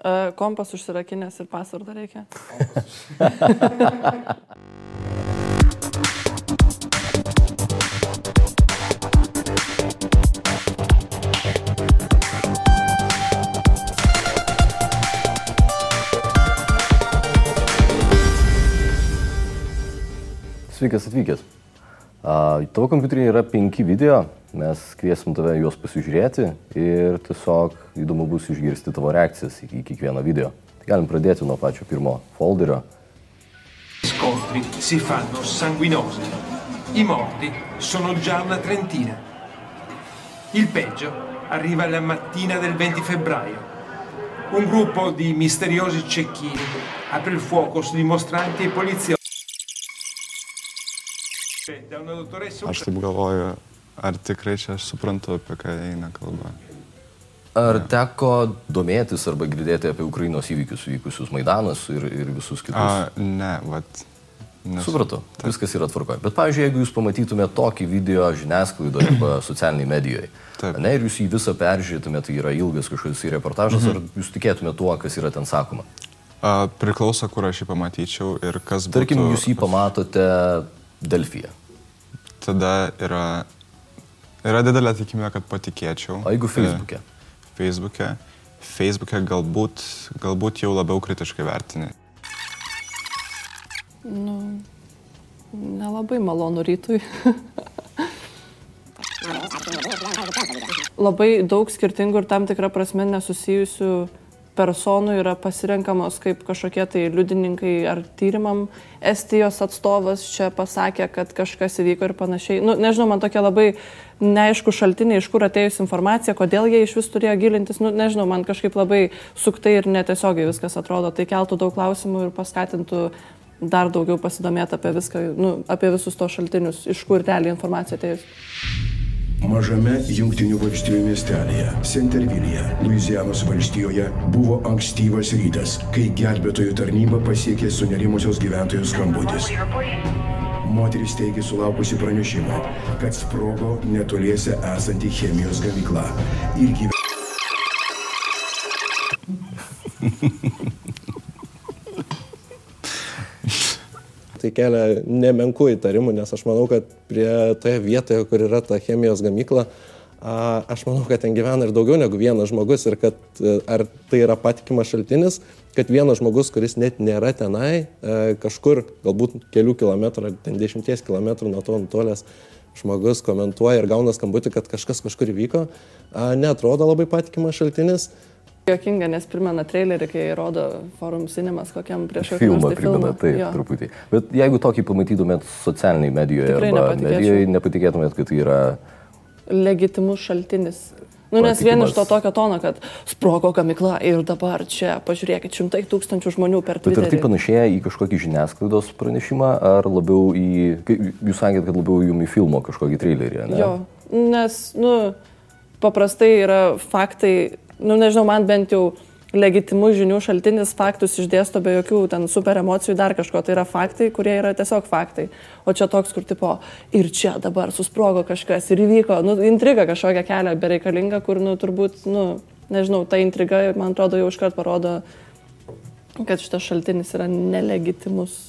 Uh, kompas užsirakinęs ir pasvardą reikia. Sveikas atvykęs. A, tavo kompiuteryje yra penki video, mes kviesim tave juos pasižiūrėti ir tiesiog įdomu bus išgirsti tavo reakcijas į kiekvieną video. Tai galim pradėti nuo pačio pirmo folderio. scontri si fanno sanguinosi. I morti sono già una trentina. Il peggio arriva la mattina del 20 febbraio. Un gruppo di misteriosi cecchini apre il fuoco su dimostranti e poliziotti. Aš taip galvoju, ar tikrai čia aš suprantu, apie ką eina kalba. Ar teko domėtis arba girdėti apie Ukrainos įvykius vykusius Maidanas ir, ir visus kitus? A, ne, vat. Nes, Supratau, viskas yra tvarkoje. Bet, pavyzdžiui, jeigu jūs pamatytumėte tokį video žiniasklaidoje arba socialiniai medijoje, Taip. ne, ir jūs jį visą peržiūrėtumėte, tai yra ilgas kažkoks reportažas, mhm. ar jūs tikėtumėte tuo, kas yra ten sakoma? A, priklauso, kur aš jį pamatyčiau ir kas būtų. Tarkim, jūs jį pamatote Delfyje. Tada yra, yra didelė tikimybė, kad patikėčiau. O jeigu Facebook'e? E, Facebook'e. Facebook'e galbūt, galbūt jau labiau kritiškai vertini. Nu, nelabai malonu rytui. Labai daug skirtingų ir tam tikrą prasme nesusijusių personų yra pasirenkamos kaip kažkokie tai liudininkai ar tyrimam. Estijos atstovas čia pasakė, kad kažkas įvyko ir panašiai. Nu, nežinau, man tokia labai neaišku šaltiniai, iš kur atėjus informacija, kodėl jie iš vis turėjo gilintis. Nu, nežinau, man kažkaip labai suktai ir netiesiogiai viskas atrodo. Tai keltų daug klausimų ir paskatintų dar daugiau pasidomėti apie viską, nu, apie visus tos šaltinius, iš kur realiai informacija atėjus. Mažame Junktinių valstijų miestelėje, Centervilyje, Luizianos valstijoje buvo ankstyvas rytas, kai gelbėtojų tarnyba pasiekė sunerimusios gyventojų skambutis. Moteris teigė sulaukusi pranešimo, kad sprogo netoliese esanti chemijos gamykla ir gyventojų. Tai kelia nemenkų įtarimų, nes aš manau, kad prie toje vietoje, kur yra ta chemijos gamykla, aš manau, kad ten gyvena ir daugiau negu vienas žmogus ir kad e, ar tai yra patikimas šaltinis, kad vienas žmogus, kuris net nėra tenai, e, kažkur galbūt kelių kilometrų ar ten dešimties kilometrų nuo to nutolęs žmogus komentuoja ir gauna skambutį, kad kažkas kažkur įvyko, netrodo labai patikimas šaltinis. Jokinga, nes primena trailerį, kai rodo forum cinemas kokiam prieš kokį Filmą tai primena, taip, Jo. truputį. Bet jeigu tokį pamatytumėt socialiniai medijoje Tikrai arba medijoje, nepatikėtumėt, kad tai yra... Legitimus šaltinis. Nu, nes vien iš to tokio tono, kad sprogo gamykla ir dabar čia, pažiūrėkit, šimtai tūkstančių žmonių per Bet ar tai Twitterį. panašėja į kažkokį žiniasklaidos pranešimą, ar labiau į... Jūs sakėt, kad labiau jums į filmo kažkokį trailerį, ne? Jo, nes, nu, paprastai yra faktai, nu, nežinau, man bent jau legitimus žinių šaltinis faktus išdėsto be jokių ten super emocijų dar kažko. Tai yra faktai, kurie yra tiesiog faktai. O čia toks, kur tipo, ir čia dabar susprogo kažkas ir įvyko, nu, intriga kažkokia kelia bereikalinga, kur, nu, turbūt, nu, nežinau, ta intriga, man atrodo, jau iškart parodo, kad šitas šaltinis yra nelegitimus.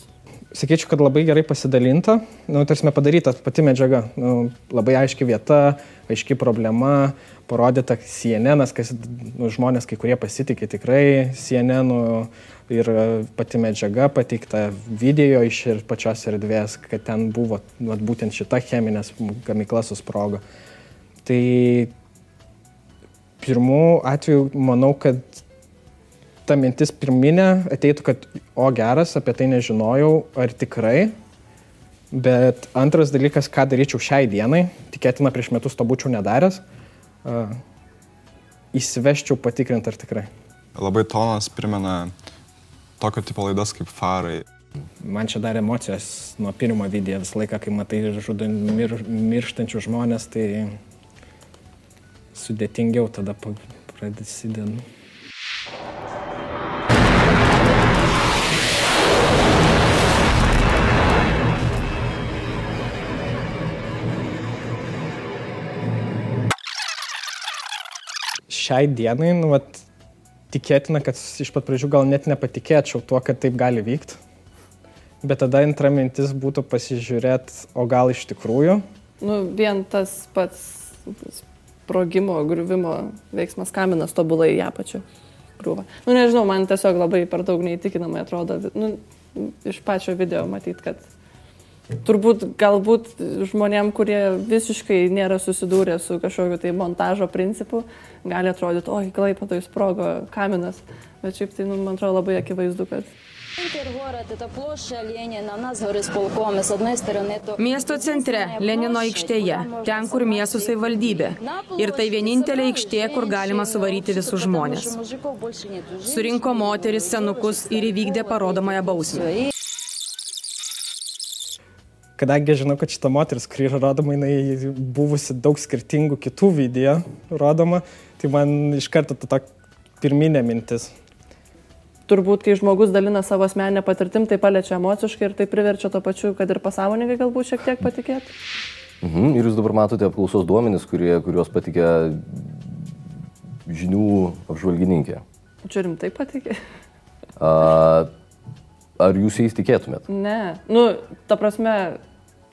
Sakyčiau, kad labai gerai pasidalinta, nu, tarsi padaryta pati medžiaga, nu, labai aiški vieta, aiški problema, parodyta CNN, kas nu, žmonės kai kurie pasitikė tikrai CNN nu, ir e, pati medžiaga pateikta video iš ir pačios erdvės, kad ten buvo nu, būtent šita cheminė gamykla susprogo. Tai pirmų atveju manau, kad ta mintis pirminė ateitų, kad o geras, apie tai nežinojau, ar tikrai. Bet antras dalykas, ką daryčiau šiai dienai, tikėtina prieš metus to būčiau nedaręs, uh, įsivežčiau patikrinti, ar tikrai. Labai tonas primena tokio tipo laidas kaip farai. Man čia dar emocijos nuo pirmo video visą laiką, kai matai žudo mir, mirštančių žmonės, tai sudėtingiau tada prasideda. Šiai dienai, nu, vat, tikėtina, kad iš pat pradžių gal net nepatikėčiau tuo, kad taip gali vykti. Bet tada antra mintis būtų pasižiūrėti, o gal iš tikrųjų. Nu, vien tas pats sprogimo, griuvimo veiksmas kaminas tobulai į apačią griūva. Nu, nežinau, man tiesiog labai per daug neįtikinamai atrodo, nu, iš pačio video matyt, kad turbūt galbūt žmonėm, kurie visiškai nėra susidūrę su kažkokiu tai montažo principu, gali atrodyti, oi, klaipatoj sprogo kaminas, bet šiaip tai, nu, man atrodo, labai akivaizdu, kad Miesto centre, Lenino aikštėje, ten, kur miesto savivaldybė. Ir tai vienintelė aikštė, kur galima suvaryti visus žmonės. Surinko moteris, senukus ir įvykdė parodomąją bausmę. Kadangi žinau, kad šita moteris, kuri yra rodoma, jinai buvusi daug skirtingų kitų video rodoma, tai man iš karto ta pirminė mintis turbūt, kai žmogus dalina savo asmenę patirtim, tai paliečia emociškai ir tai priverčia to pačiu, kad ir pasąmoningai galbūt šiek tiek patikėti. Mhm. Ir jūs dabar matote apklausos duomenis, kurie, kuriuos patikė žinių apžvalgininkė. Čia rimtai patikė? A, ar jūs jais tikėtumėt? Ne. Nu, ta prasme,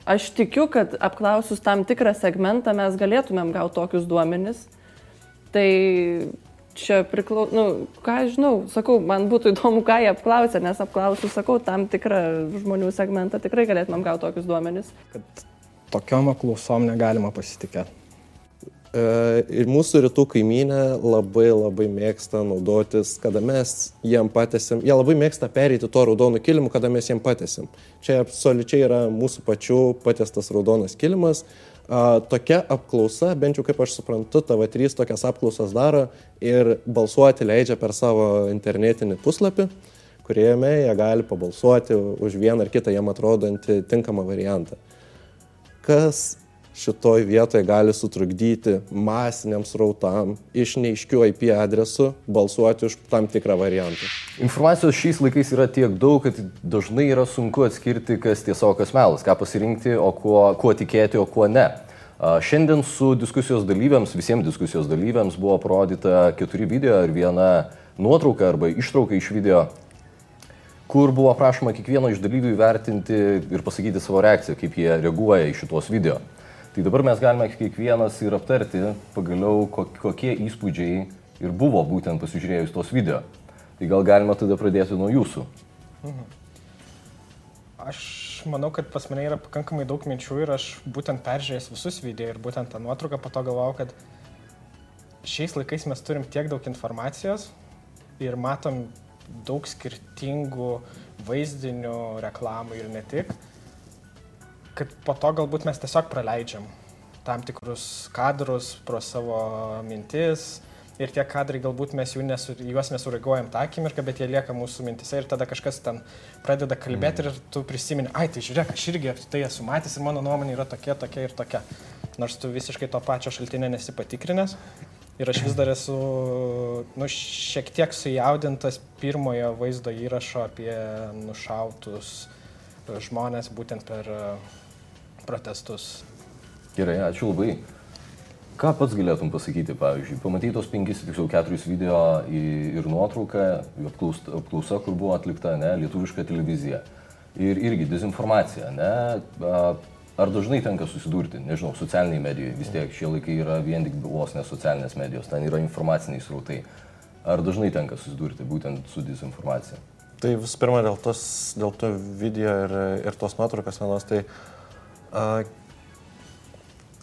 aš tikiu, kad apklausus tam tikrą segmentą mes galėtumėm gauti tokius duomenis. Tai čia priklauso, nu, ką aš žinau, sakau, man būtų įdomu, ką jie apklausė, nes apklausus, sakau, tam tikrą žmonių segmentą tikrai galėtumėm gauti tokius duomenis. Kad tokiom apklausom negalima pasitikėti. E, ir mūsų rytų kaimynė labai labai mėgsta naudotis, kada mes jiem patėsim, jie labai mėgsta pereiti to raudonų kilimų, kada mes jiem patėsim. Čia absoliučiai yra mūsų pačių patestas raudonas kilimas, A, tokia apklausa, bent jau kaip aš suprantu, TV3 tokias apklausas daro ir balsuoti leidžia per savo internetinį puslapį, kuriame jie gali pabalsuoti už vieną ar kitą jiem atrodantį tinkamą variantą. Kas šitoj vietoje gali sutrukdyti masiniams rautam iš neiškių IP adresų balsuoti už tam tikrą variantą. Informacijos šiais laikais yra tiek daug, kad dažnai yra sunku atskirti, kas tiesiog kas melas, ką pasirinkti, o kuo, kuo tikėti, o kuo ne. Šiandien su diskusijos dalyviams, visiems diskusijos dalyviams buvo parodyta keturi video ir viena nuotrauka arba ištrauka iš video, kur buvo prašoma kiekvieno iš dalyvių įvertinti ir pasakyti savo reakciją, kaip jie reaguoja į šitos video. Tai dabar mes galime kiekvienas ir aptarti pagaliau, kokie įspūdžiai ir buvo būtent pasižiūrėjus tos video. Tai gal galima tada pradėti nuo jūsų. Mhm. Aš manau, kad pas mane yra pakankamai daug minčių ir aš būtent peržiūrėjęs visus video ir būtent tą nuotrauką po to galvojau, kad šiais laikais mes turim tiek daug informacijos ir matom daug skirtingų vaizdinių, reklamų ir ne tik kad po to galbūt mes tiesiog praleidžiam tam tikrus kadrus pro savo mintis ir tie kadrai galbūt mes jų nesu, juos nesureaguojam tą akimirką, bet jie lieka mūsų mintise ir tada kažkas ten pradeda kalbėti ir tu prisimeni, ai tai žiūrėk, aš irgi tai esu matęs ir mano nuomonė yra tokia, tokia ir tokia. Nors tu visiškai to pačio šaltinio nesi patikrinęs. Ir aš vis dar esu nu, šiek tiek sujaudintas pirmojo vaizdo įrašo apie nušautus žmonės būtent per protestus. Gerai, ačiū labai. Ką pats galėtum pasakyti, pavyzdžiui, pamatai tos penkis, tiksliau keturis video ir nuotrauką, apklausa, kur buvo atlikta, ne, lietuviška televizija. Ir irgi dezinformacija, ne, ar dažnai tenka susidurti, nežinau, socialiniai medijoje, vis tiek šie laikai yra vien tik vos ne socialinės medijos, ten yra informaciniai srautai. Ar dažnai tenka susidurti būtent su dezinformacija? Tai visų pirma, dėl, tos, dėl to video ir, ir tos nuotraukos vienos, tai uh,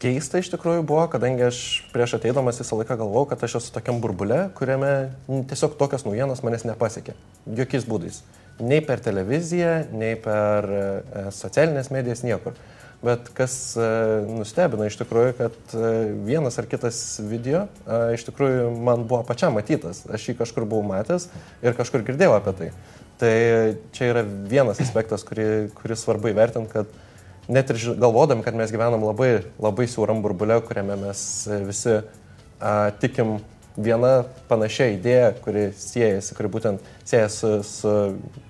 keista iš tikrųjų buvo, kadangi aš prieš ateidamas visą laiką galvojau, kad aš esu tokiam burbule, kuriame tiesiog tokios naujienos manęs nepasiekė. Jokiais būdais. Nei per televiziją, nei per e, socialinės medijas, niekur. Bet kas e, nustebino iš tikrųjų, kad e, vienas ar kitas video iš tikrųjų man buvo pačiam matytas. Aš jį kažkur buvau matęs ir kažkur girdėjau apie tai. Tai čia yra vienas aspektas, kurį, kurį svarbu įvertinti, kad net ir galvodami, kad mes gyvenam labai, labai siauram burbulė, kuriame mes visi a, tikim viena panašia idėja, kuri siejasi, kuri būtent siejasi su,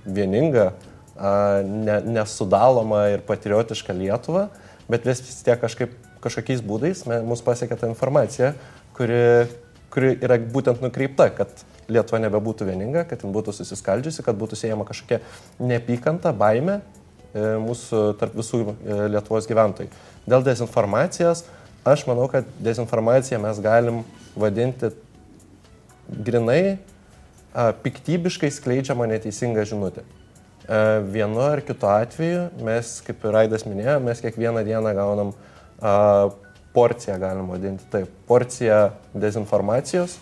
vieninga, a, ne, nesudaloma ir patriotiška Lietuva, bet vis tiek kažkaip, kažkokiais būdais mus pasiekia ta informacija, kuri, kuri yra būtent nukreipta, kad Lietuva nebebūtų vieninga, kad jin būtų susiskaldžiusi, kad būtų siejama kažkokia neapykanta, baime mūsų tarp visų e, Lietuvos gyventojų. Dėl dezinformacijos, aš manau, kad dezinformaciją mes galim vadinti grinai piktybiškai skleidžiama neteisinga žinutė. A, vienu ar kitu atveju mes, kaip ir Raidas minėjo, mes kiekvieną dieną gaunam porciją, galim vadinti taip, porciją dezinformacijos,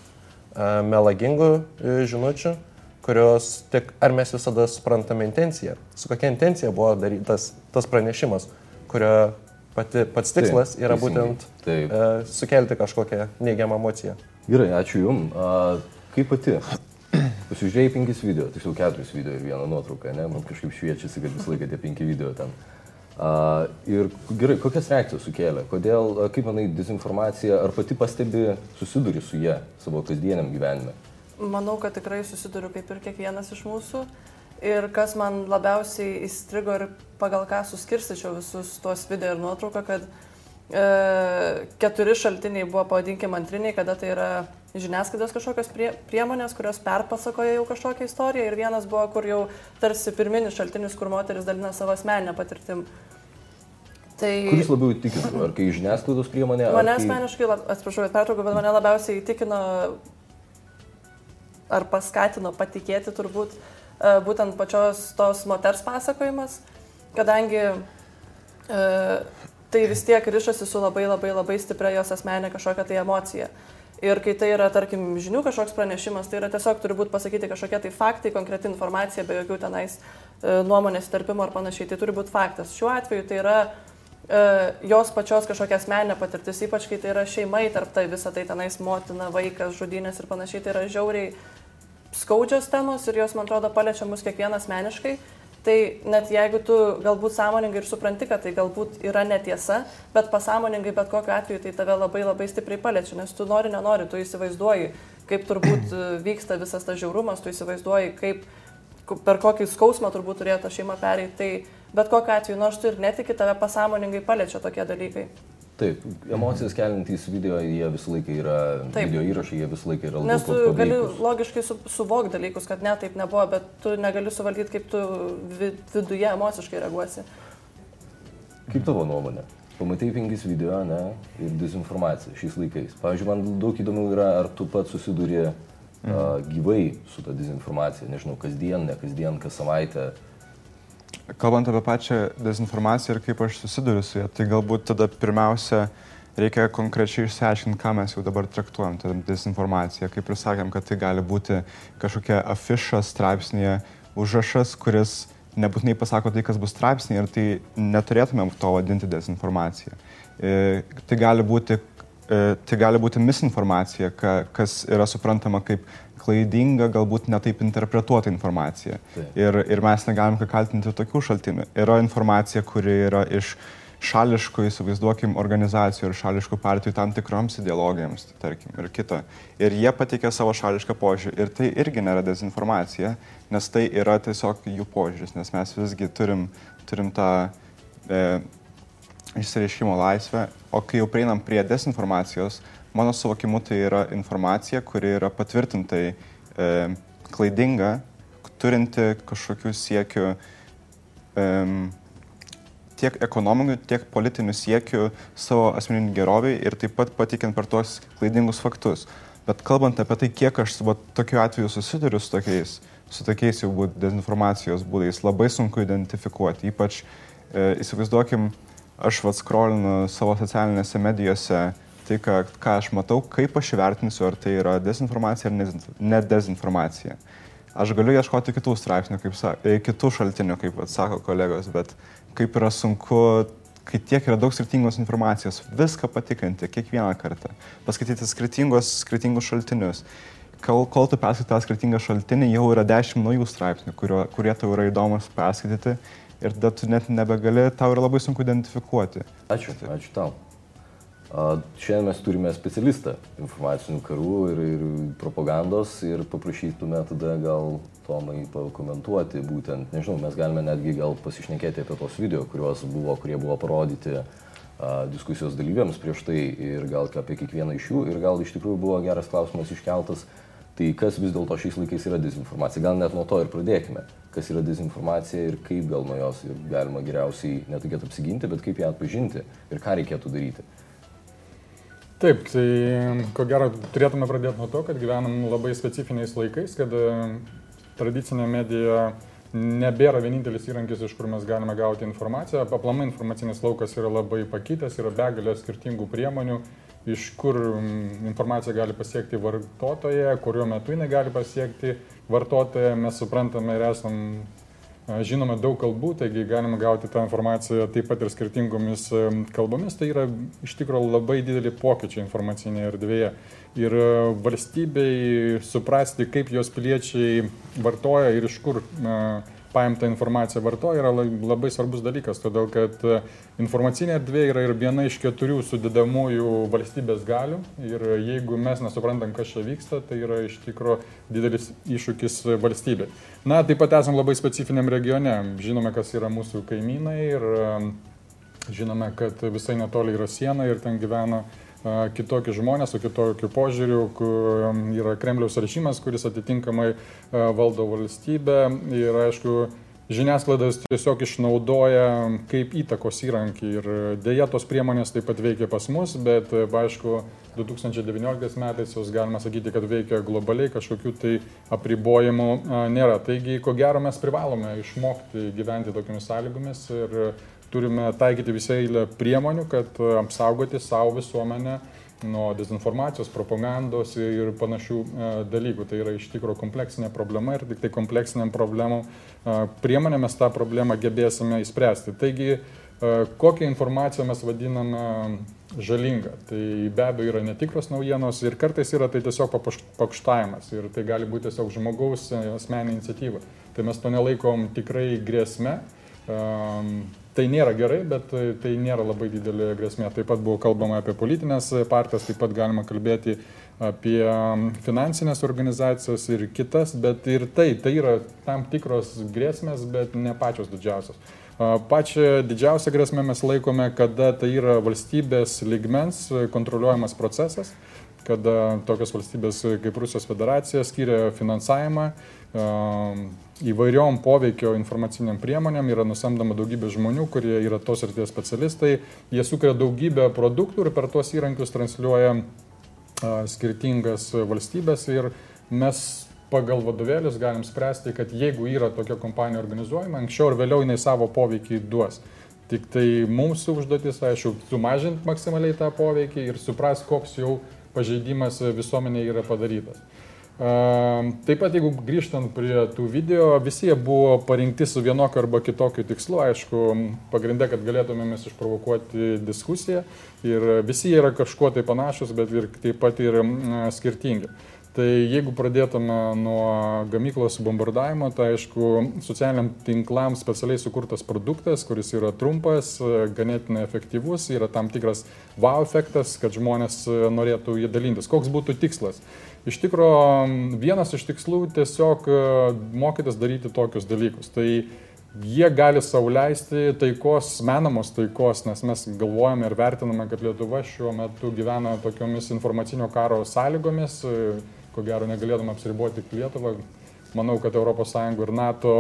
melagingų e, žinučių, kurios tik, ar mes visada suprantame intenciją, su kokia intencija buvo darytas tas pranešimas, kurio pati, pats tikslas taip, yra būtent taip. E, sukelti kažkokią neigiamą emociją. Gerai, ačiū Jums. Kaip pati? Pasižiūrėjai penkis video, tiksliau keturis video ir vieną nuotrauką, ne? Man kažkaip šviečiasi, kad visą laiką tie penki video ten. Uh, ir gerai, kokias reakcijas sukėlė? Kodėl, kaip manai, dezinformacija, ar pati pastebi, susiduri su ją savo kasdieniam gyvenime? Manau, kad tikrai susiduriu kaip ir kiekvienas iš mūsų. Ir kas man labiausiai įstrigo ir pagal ką suskirstyčiau visus tuos video ir nuotrauką, kad e, keturi šaltiniai buvo, pavadinkime, antriniai, kada tai yra žiniasklaidos kažkokios prie, priemonės, kurios perpasakoja jau kažkokią istoriją ir vienas buvo, kur jau tarsi pirminis šaltinis, kur moteris dalina savo asmeninę patirtim. Tai... Kuris labiau įtikino, ar kai žiniasklaidos priemonė? Mane kai... asmeniškai, lab... atsiprašau, kad pertraukiau, bet mane labiausiai įtikino ar paskatino patikėti turbūt e, būtent pačios tos moters pasakojimas, kadangi e, tai vis tiek ryšasi su labai labai labai stipria jos asmeninė kažkokia tai emocija. Ir kai tai yra, tarkim, žinių kažkoks pranešimas, tai yra tiesiog turi būti pasakyti kažkokie tai faktai, konkreti informacija, be jokių tenais e, nuomonės tarpimo ar panašiai. Tai turi būti faktas. Šiuo atveju tai yra jos pačios kažkokia asmeninė patirtis, ypač kai tai yra šeimai tarp tai visą tai tenais motina, vaikas, žudynės ir panašiai. Tai yra žiauriai skaudžios temos ir jos, man atrodo, paliečia mus kiekvieną asmeniškai. Tai net jeigu tu galbūt sąmoningai ir supranti, kad tai galbūt yra netiesa, bet pasąmoningai bet kokiu atveju tai tave labai labai stipriai paliečia, nes tu nori, nenori, tu įsivaizduoji, kaip turbūt e, vyksta visas tas žiaurumas, tu įsivaizduoji, kaip, per kokį skausmą turbūt turėjo ta šeima pereiti. Tai bet kokiu atveju, nors tu ir netiki, tave pasąmoningai paliečia tokie dalykai. Taip, emocijas keliantys video, jie visą laiką yra, taip. video įrašai, jie visą laiką yra labai Nes tu paveikus. gali logiškai su, suvokti dalykus, kad ne, taip nebuvo, bet tu negali suvaldyti, kaip tu viduje emociškai reaguosi. Kaip tavo nuomonė? Pamatai penkis video, ne, ir dezinformacija šiais laikais. Pavyzdžiui, man daug įdomiau yra, ar tu pats susiduri mhm. uh, gyvai su ta dezinformacija, nežinau, kasdien, ne kasdien, kas savaitę. Uh, Kalbant apie pačią dezinformaciją ir kaip aš susiduriu su ją, tai galbūt tada pirmiausia reikia konkrečiai išsiaiškinti, ką mes jau dabar traktuojam, tą dezinformaciją. Kaip ir sakėm, kad tai gali būti kažkokia afiša straipsnėje, užrašas, kuris nebūtinai pasako tai, kas bus straipsnėje ir tai neturėtumėm to vadinti dezinformacija. E, tai gali būti tai gali būti misinformacija, ka, kas yra suprantama kaip klaidinga, galbūt netaip interpretuota informacija. Tai. Ir, ir mes negalim kaltinti tokių šaltinių. Yra informacija, kuri yra iš šališkų, įsivaizduokim, organizacijų ir šališkų partijų tam tikroms ideologijoms, tarkim, ir kita. Ir jie patikė savo šališką požiūrį. Ir tai irgi nėra dezinformacija, nes tai yra tiesiog jų požiūris, nes mes visgi turim, turim tą e, išsireiškimo laisvę, o kai jau prieinam prie dezinformacijos, mano suvokimu tai yra informacija, kuri yra patvirtintai e, klaidinga, turinti kažkokių siekių e, tiek ekonominių, tiek politinių siekių savo asmeninių geroviai ir taip pat patikiant per tuos klaidingus faktus. Bet kalbant apie tai, kiek aš va, tokiu atveju susiduriu su tokiais, su tokiais jau būt dezinformacijos būdais, labai sunku identifikuoti. Ypač e, įsivaizduokim, aš vad skrolinu savo socialinėse medijose tai, ką, ką aš matau, kaip aš įvertinsiu, ar tai yra dezinformacija ar ne dezinformacija. Aš galiu ieškoti kitų straipsnių, kaip, e, kitų šaltinių, kaip sako kolegos, bet kaip yra sunku, kai tiek yra daug skirtingos informacijos, viską patikrinti kiekvieną kartą, paskaityti skirtingos, skirtingus šaltinius. Kol, kol tu perskaitai tą skirtingą šaltinį, jau yra dešimt naujų straipsnių, kurio, kurie tau yra įdomus perskaityti ir tada tu net nebegali, tau yra labai sunku identifikuoti. Ačiū, ačiū tau. Šiandien mes turime specialistą informacinių karų ir, ir propagandos ir paprašytume tada gal Tomai pakomentuoti būtent, nežinau, mes galime netgi gal pasišnekėti apie tos video, buvo, kurie buvo parodyti diskusijos dalyviams prieš tai ir gal apie kiekvieną iš jų ir gal iš tikrųjų buvo geras klausimas iškeltas, Tai kas vis dėlto šiais laikais yra dezinformacija? Gal net nuo to ir pradėkime. Kas yra dezinformacija ir kaip gal nuo jos galima geriausiai netikėt apsiginti, bet kaip ją atpažinti ir ką reikėtų daryti. Taip, tai ko gero turėtume pradėti nuo to, kad gyvenam labai specifiniais laikais, kad e, tradicinė medija nebėra vienintelis įrankis, iš kur mes galime gauti informaciją. Aplamai informacinis laukas yra labai pakitęs, yra begalė skirtingų priemonių iš kur mm, informacija gali pasiekti vartotoją, kuriuo metu jinai gali pasiekti vartotoją, mes suprantame ir esam žinome daug kalbų, taigi galima gauti tą informaciją taip pat ir skirtingomis kalbomis. Tai yra iš tikrųjų labai dideli pokyčiai informacinėje erdvėje. Ir valstybei suprasti, kaip jos piliečiai vartoja ir iš kur uh, paimtą informaciją vartoja yra labai svarbus dalykas, todėl kad e, informacinė erdvė yra ir viena iš keturių sudėdamųjų valstybės galių ir jeigu mes nesuprantam, kas čia vyksta, tai yra iš tikrųjų didelis iššūkis valstybė. Na, taip pat esame labai specifiniam regione, žinome, kas yra mūsų kaimynai ir e, žinome, kad visai netoli yra siena ir ten gyvena kitokie žmonės su kitokiu požiūriu, yra Kremliaus režimas, kuris atitinkamai valdo valstybę ir aišku, žiniasklaidas tiesiog išnaudoja kaip įtakos įrankį ir dėja tos priemonės taip pat veikia pas mus, bet aišku, 2019 metais jos galima sakyti, kad veikia globaliai, kažkokių tai apribojimų nėra. Taigi, ko gero, mes privalome išmokti gyventi tokiamis sąlygomis ir turime taikyti visą eilę priemonių, kad e, apsaugoti savo visuomenę nuo dezinformacijos, propagandos ir panašių e, dalykų. Tai yra iš tikrųjų kompleksinė problema ir tik tai kompleksiniam problemom e, priemonė mes tą problemą gebėsime įspręsti. Taigi, kokią informaciją mes vadiname žalinga. Tai be abejo yra netikros naujienos ir kartais yra tai tiesiog pakštavimas ir tai gali būti tiesiog žmogaus asmeninė iniciatyva. Tai mes to nelaikom tikrai grėsme. Um, Tai nėra gerai, bet tai nėra labai didelė grėsmė. Taip pat buvo kalbama apie politinės partijas, taip pat galima kalbėti apie finansinės organizacijas ir kitas, bet ir tai, tai yra tam tikros grėsmės, bet ne pačios didžiausios. Pačią didžiausią grėsmę mes laikome, kada tai yra valstybės ligmens kontroliuojamas procesas, kada tokios valstybės kaip Rusijos federacija skiria finansavimą įvairiom poveikio informaciniam priemonėm, yra nusamdama daugybė žmonių, kurie yra tos ir tie specialistai, jie sukuria daugybę produktų ir per tuos įrankius transliuoja skirtingas valstybės ir mes pagal vadovėlius galim spręsti, kad jeigu yra tokia kompanija organizuojama, anksčiau ar vėliau jinai savo poveikį duos. Tik tai mūsų užduotis, aišku, sumažinti maksimaliai tą poveikį ir supras, koks jau pažeidimas visuomenėje yra padarytas. Taip pat, jeigu grįžtant prie tų video, visi jie buvo parinkti su vienokiu arba kitokiu tikslu, aišku, pagrindė, kad galėtumėmės išprovokuoti diskusiją ir visi jie yra kažkuo tai panašus, bet ir taip pat ir skirtingi. Tai jeigu pradėtume nuo gamyklos bombardavimo, tai aišku, socialiniam tinklam specialiai sukurtas produktas, kuris yra trumpas, ganėtinai efektyvus, yra tam tikras wow efektas, kad žmonės norėtų jį dalintis. Koks būtų tikslas? Iš tikrųjų, vienas iš tikslų tiesiog e, mokytis daryti tokius dalykus. Tai jie gali sauliaisti taikos, menamos taikos, nes mes galvojame ir vertiname, kad Lietuva šiuo metu gyvena tokiomis informacinio karo sąlygomis, e, ko gero negalėtume apsiriboti tik Lietuvą. Manau, kad ES ir NATO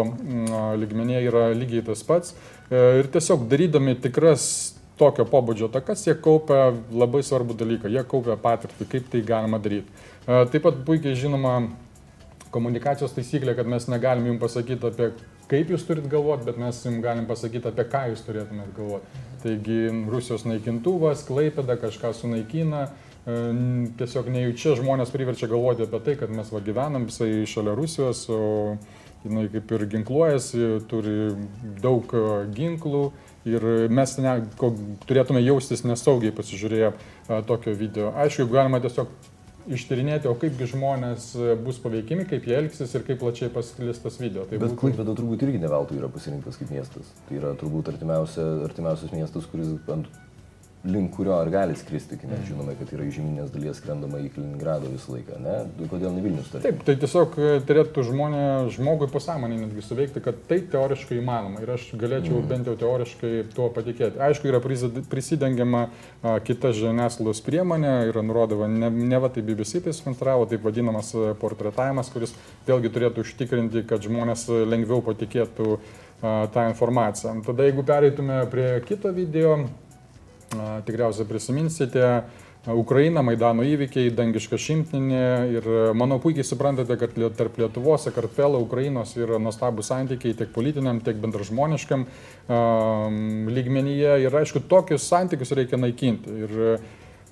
lygmenėje yra lygiai tas pats. E, ir tiesiog darydami tikras tokio pobūdžio takas, jie kaupia labai svarbų dalyką, jie kaupia patirtį, kaip tai galima daryti. Taip pat puikiai žinoma komunikacijos taisyklė, kad mes negalim jums pasakyti apie kaip jūs turit galvoti, bet mes jums galim pasakyti apie ką jūs turėtumėt galvoti. Taigi Rusijos naikintuvas, Klaipėda kažką sunaikina, tiesiog nejučia žmonės priverčia galvoti apie tai, kad mes va gyvenam visai šalia Rusijos, o jinai kaip ir ginkluojasi, turi daug ginklų ir mes ne, ko, turėtume jaustis nesaugiai pasižiūrėję a, tokio video. Aišku, galima tiesiog ištyrinėti, o kaipgi žmonės e, bus paveikimi, kaip jie elgsis ir kaip plačiai pasklis tas video. Tai Bet būtų... Klaipėda turbūt irgi ne veltui yra pasirinktas kaip miestas. Tai yra turbūt artimiausia, artimiausias miestas, kuris ant link kurio ar gali skristi, kai mes žinome, kad yra iš žemynės dalies skrendama į Kaliningradą visą laiką, ne? Kodėl ne Vilnius tarp? Taip, tai tiesiog e, turėtų žmonė, žmogui pasąmonį netgi suveikti, kad tai teoriškai įmanoma ir aš galėčiau mm. bent jau teoriškai tuo patikėti. Aišku, yra prisid- prisidengiama a, kita žiniasklaidos priemonė, yra nurodoma, ne, ne va tai BBC tai sukonstravo, taip vadinamas a, portretavimas, kuris vėlgi turėtų užtikrinti, kad žmonės a, lengviau patikėtų tą informaciją. Tada jeigu pereitume prie kito video, tikriausiai prisiminsite, Ukraina, Maidano įvykiai, dangiška šimtinė ir manau puikiai suprantate, kad tarp Lietuvos, Sakartvelo, Ukrainos yra nuostabus santykiai tiek politiniam, tiek bendražmoniškam a, lygmenyje ir aišku, tokius santykius reikia naikinti. Ir,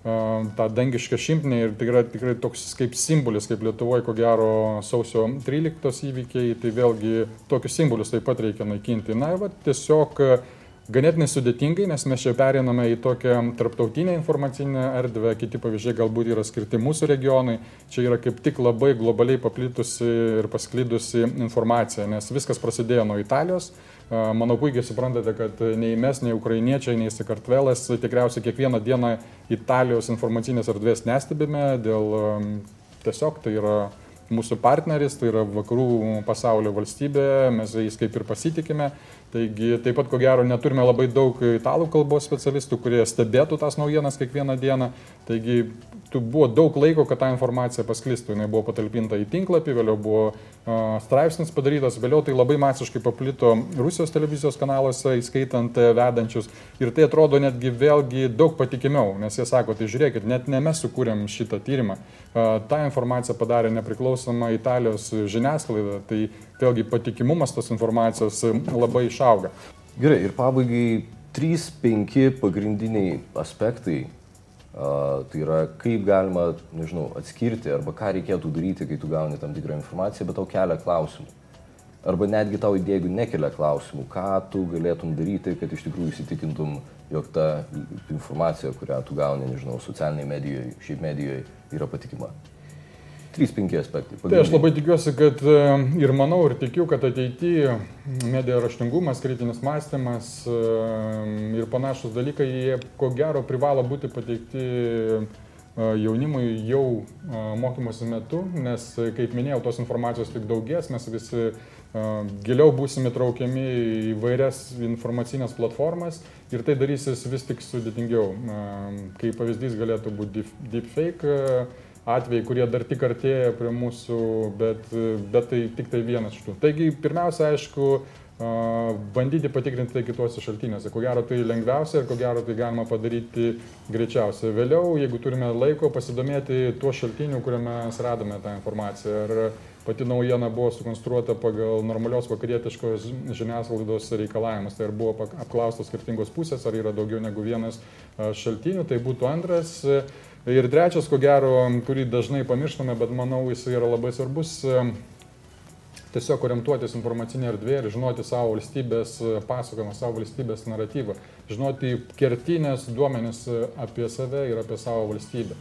a, tą dangišką šimtinę ir tai yra tikrai toks kaip simbolis, kaip Lietuvoje, ko gero, sausio 13 įvykiai, tai vėlgi tokius simbolius taip pat reikia naikinti. Na, va, tiesiog a, ganėtinai sudėtingai, nes mes čia periname į tokią tarptautinę informacinę erdvę, kiti pavyzdžiai galbūt yra skirti mūsų regionui, čia yra kaip tik labai globaliai paplitusi ir pasklidusi informacija, nes viskas prasidėjo nuo Italijos. Manau, puikiai suprantate, kad nei mes, nei ukrainiečiai, nei Sakartvelas tikriausiai kiekvieną dieną Italijos informacinės erdvės nestebime dėl tiesiog tai yra mūsų partneris, tai yra vakarų pasaulio valstybė, mes jais kaip ir pasitikime. Taigi taip pat ko gero neturime labai daug italų kalbos specialistų, kurie stebėtų tas naujienas kiekvieną dieną. Taigi tu buvo daug laiko, kad ta informacija pasklistų. Jis buvo patalpinta į tinklapį, vėliau buvo a, straipsnis padarytas, vėliau tai labai masiškai paplito Rusijos televizijos kanaluose, įskaitant e, vedančius. Ir tai atrodo netgi vėlgi daug patikimiau, nes jie sako, tai žiūrėkit, net ne mes sukūrėm šitą tyrimą. A, Ta informacija padarė nepriklausoma Italijos žiniasklaida, tai vėlgi patikimumas tos informacijos e, labai išauga. Gerai, ir pabaigai 3-5 pagrindiniai aspektai. Tai yra, kaip galima, nežinau, atskirti arba ką reikėtų daryti, kai tu gauni tam tikrą informaciją, bet tau kelia klausimų. Arba netgi tau jeigu nekelia klausimų, ką tu galėtum daryti, kad iš tikrųjų įsitikintum, jog ta informacija, kurią tu gauni, nežinau, socialiniai medijoje, šiaip medijoje, yra patikima. 3-5 aspektai. Tai aš labai tikiuosi, kad e, ir manau, ir tikiu, kad ateityje medijų raštingumas, kritinis mąstymas e, ir panašus dalykai, jie ko gero privalo būti pateikti e, jaunimui jau mokymosi metu, nes, kaip minėjau, tos informacijos tik daugės, mes visi giliau būsime traukiami į vairias informacinės platformas ir tai darysis vis tik sudėtingiau. Kaip pavyzdys galėtų būti deep- deepfake e, atvejai, kurie dar tik artėja prie mūsų, bet, bet tai tik tai vienas iš tų. Taigi, pirmiausia, aišku, bandyti patikrinti tai kituose šaltiniuose. Ko gero tai lengviausia ir ko gero tai galima padaryti greičiausiai. Vėliau, jeigu turime laiko, pasidomėti tuo šaltiniu, kuriame mes radome tą informaciją. Ar pati naujiena buvo sukonstruota pagal normalios vakarietiškos žiniasklaidos reikalavimus. Tai ar buvo apklaustos skirtingos pusės, ar yra daugiau negu vienas šaltinių. Tai būtų antras. Ir trečias, ko gero, kurį dažnai pamirštame, bet manau jis yra labai svarbus, tiesiog orientuotis informacinė erdvė ir žinoti savo valstybės pasakojimą, savo valstybės naratyvą, žinoti kertinės duomenis apie save ir apie savo valstybę,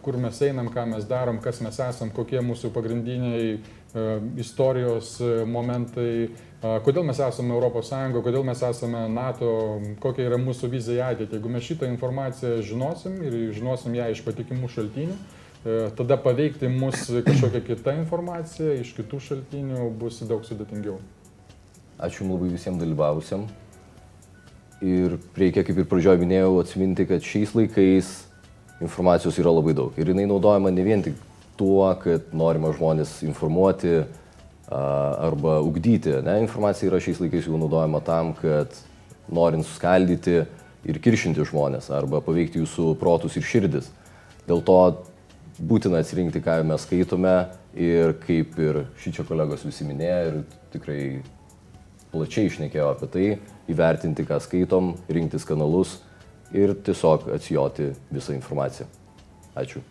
kur mes einam, ką mes darom, kas mes esam, kokie mūsų pagrindiniai e, istorijos e, momentai, e, kodėl mes esame ES, kodėl mes esame NATO, kokia yra mūsų vizija ateitį. Jeigu mes šitą informaciją žinosim ir žinosim ją iš patikimų šaltinių, e, tada paveikti mus kažkokia kita informacija iš kitų šaltinių bus daug sudėtingiau. Ačiū Jums labai visiems dalyvavusiam. Ir reikia, kaip ir pradžioje minėjau, atsiminti, kad šiais laikais informacijos yra labai daug. Ir jinai naudojama ne vien tik tuo, kad norima žmonės informuoti arba ugdyti. Ne? Informacija yra šiais laikais jau naudojama tam, kad norint suskaldyti ir kiršinti žmonės arba paveikti jūsų protus ir širdis. Dėl to būtina atsirinkti, ką mes skaitome ir kaip ir šį čia kolegos visi minėjo ir tikrai plačiai išnekėjo apie tai, įvertinti, ką skaitom, rinktis kanalus ir tiesiog atsijoti visą informaciją. Ačiū.